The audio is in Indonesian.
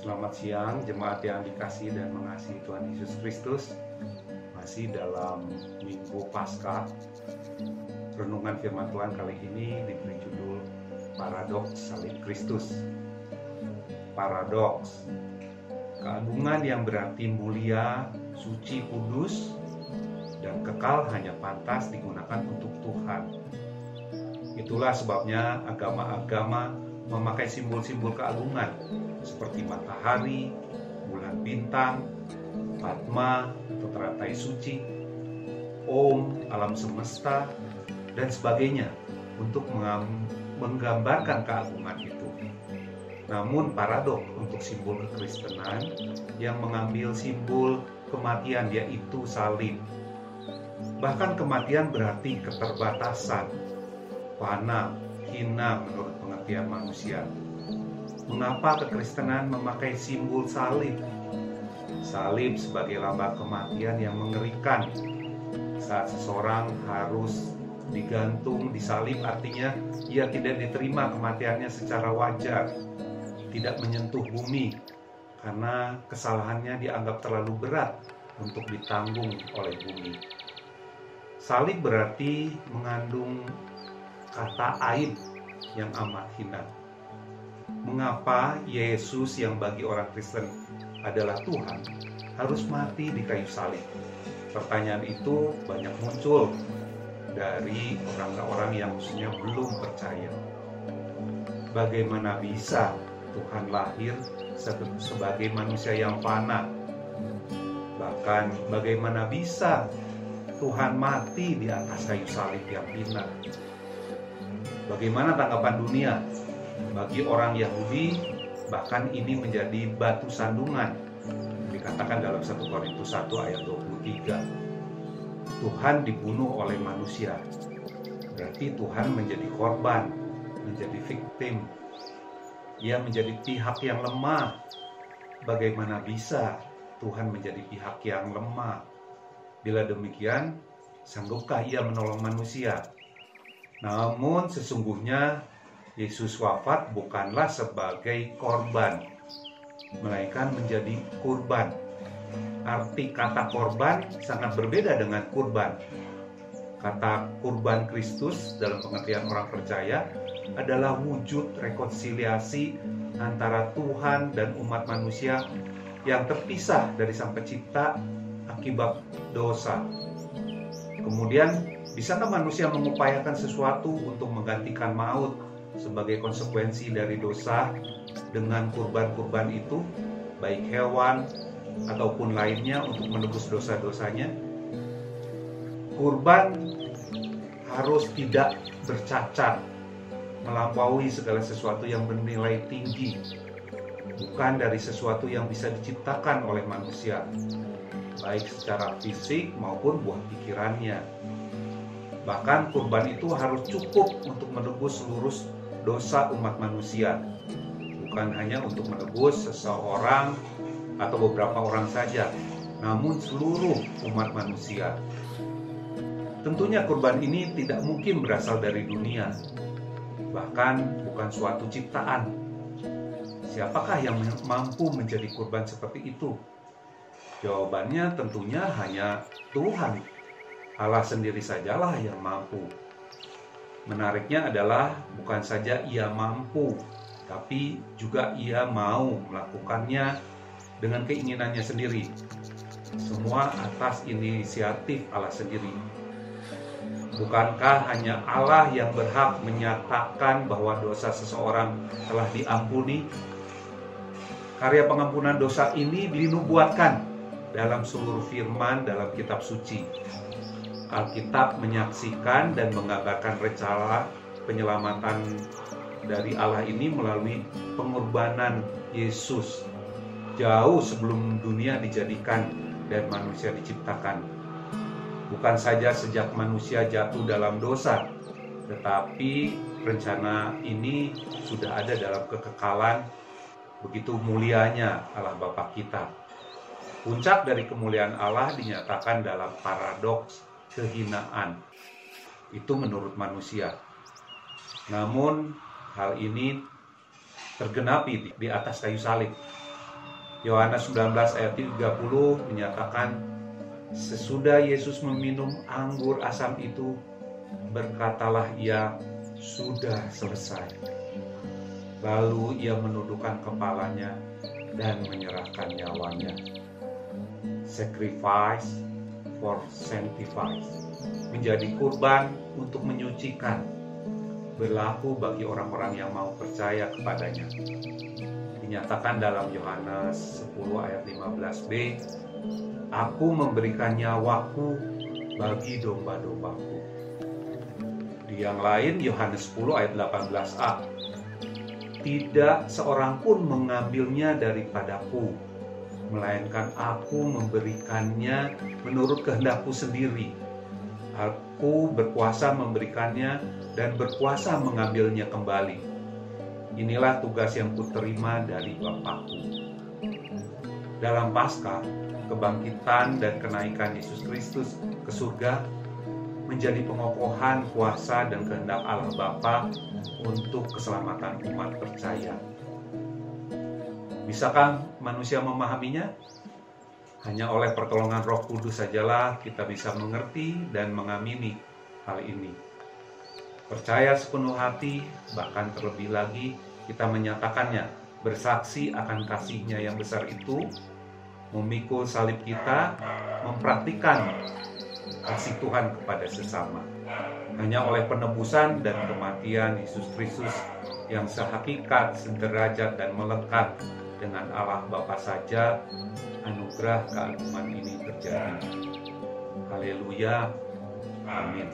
Selamat siang jemaat yang dikasih dan mengasihi Tuhan Yesus Kristus. Masih dalam Minggu Paskah. Renungan firman Tuhan kali ini diberi judul Paradoks Salib Kristus. Paradoks. Keagungan yang berarti mulia, suci, kudus, dan kekal hanya pantas digunakan untuk Tuhan. Itulah sebabnya agama-agama memakai simbol-simbol keagungan seperti matahari, bulan bintang, Fatma atau teratai suci, Om, alam semesta, dan sebagainya untuk menggambarkan keagungan itu. Namun paradok untuk simbol kekristenan yang mengambil simbol kematian yaitu salib. Bahkan kematian berarti keterbatasan, fana, hina menurut pengertian manusia. Mengapa kekristenan memakai simbol salib? Salib sebagai lambang kematian yang mengerikan. Saat seseorang harus digantung, disalib artinya ia tidak diterima kematiannya secara wajar tidak menyentuh bumi karena kesalahannya dianggap terlalu berat untuk ditanggung oleh bumi. Salib berarti mengandung kata aib yang amat hina. Mengapa Yesus yang bagi orang Kristen adalah Tuhan harus mati di kayu salib? Pertanyaan itu banyak muncul dari orang-orang yang khususnya belum percaya. Bagaimana bisa Tuhan lahir sebagai manusia yang fana. Bahkan bagaimana bisa Tuhan mati di atas kayu salib yang hina. Bagaimana tanggapan dunia? Bagi orang Yahudi, bahkan ini menjadi batu sandungan. Dikatakan dalam 1 Korintus 1 ayat 23. Tuhan dibunuh oleh manusia. Berarti Tuhan menjadi korban, menjadi victim, ia menjadi pihak yang lemah. Bagaimana bisa Tuhan menjadi pihak yang lemah? Bila demikian, sanggupkah ia menolong manusia? Namun sesungguhnya Yesus wafat bukanlah sebagai korban, melainkan menjadi kurban. Arti kata korban sangat berbeda dengan kurban. Kata kurban Kristus dalam pengertian orang percaya adalah wujud rekonsiliasi antara Tuhan dan umat manusia yang terpisah dari Sang Pencipta akibat dosa. Kemudian, bisakah manusia mengupayakan sesuatu untuk menggantikan maut sebagai konsekuensi dari dosa dengan kurban-kurban itu, baik hewan ataupun lainnya untuk menebus dosa-dosanya? Kurban harus tidak bercacat melampaui segala sesuatu yang bernilai tinggi, bukan dari sesuatu yang bisa diciptakan oleh manusia, baik secara fisik maupun buah pikirannya. Bahkan kurban itu harus cukup untuk menebus seluruh dosa umat manusia, bukan hanya untuk menebus seseorang atau beberapa orang saja, namun seluruh umat manusia. Tentunya kurban ini tidak mungkin berasal dari dunia, bahkan bukan suatu ciptaan. Siapakah yang mampu menjadi kurban seperti itu? Jawabannya tentunya hanya Tuhan. Allah sendiri sajalah yang mampu. Menariknya adalah bukan saja ia mampu, tapi juga ia mau melakukannya dengan keinginannya sendiri. Semua atas inisiatif Allah sendiri Bukankah hanya Allah yang berhak menyatakan bahwa dosa seseorang telah diampuni? Karya pengampunan dosa ini dinubuatkan dalam seluruh firman dalam kitab suci. Alkitab menyaksikan dan menggambarkan rencana penyelamatan dari Allah ini melalui pengorbanan Yesus. Jauh sebelum dunia dijadikan dan manusia diciptakan. Bukan saja sejak manusia jatuh dalam dosa, tetapi rencana ini sudah ada dalam kekekalan. Begitu mulianya Allah Bapa kita. Puncak dari kemuliaan Allah dinyatakan dalam paradoks kehinaan. Itu menurut manusia. Namun hal ini tergenapi di atas kayu salib. Yohanes 19 ayat 30 menyatakan sesudah Yesus meminum anggur asam itu berkatalah ia sudah selesai. Lalu ia menundukkan kepalanya dan menyerahkan nyawanya. Sacrifice for sanctifies menjadi kurban untuk menyucikan berlaku bagi orang-orang yang mau percaya kepadanya. Dinyatakan dalam Yohanes 10 ayat 15b, Aku memberikan nyawaku bagi domba-dombaku. Di yang lain Yohanes 10 ayat 18a, Tidak seorang pun mengambilnya daripadaku, melainkan aku memberikannya menurut kehendakku sendiri. Aku berkuasa memberikannya dan berkuasa mengambilnya kembali. Inilah tugas yang kuterima dari Bapakku. Dalam Paskah, kebangkitan dan kenaikan Yesus Kristus ke surga menjadi pengokohan kuasa dan kehendak Allah Bapa untuk keselamatan umat percaya. Bisakah manusia memahaminya? Hanya oleh pertolongan Roh Kudus sajalah kita bisa mengerti dan mengamini hal ini. Percaya sepenuh hati, bahkan terlebih lagi kita menyatakannya, bersaksi akan kasihnya yang besar itu, memikul salib kita, mempraktikkan kasih Tuhan kepada sesama. Hanya oleh penebusan dan kematian Yesus Kristus yang sehakikat, sederajat, dan melekat dengan Allah Bapa saja, anugerah keagungan ini terjadi. Haleluya. Amin.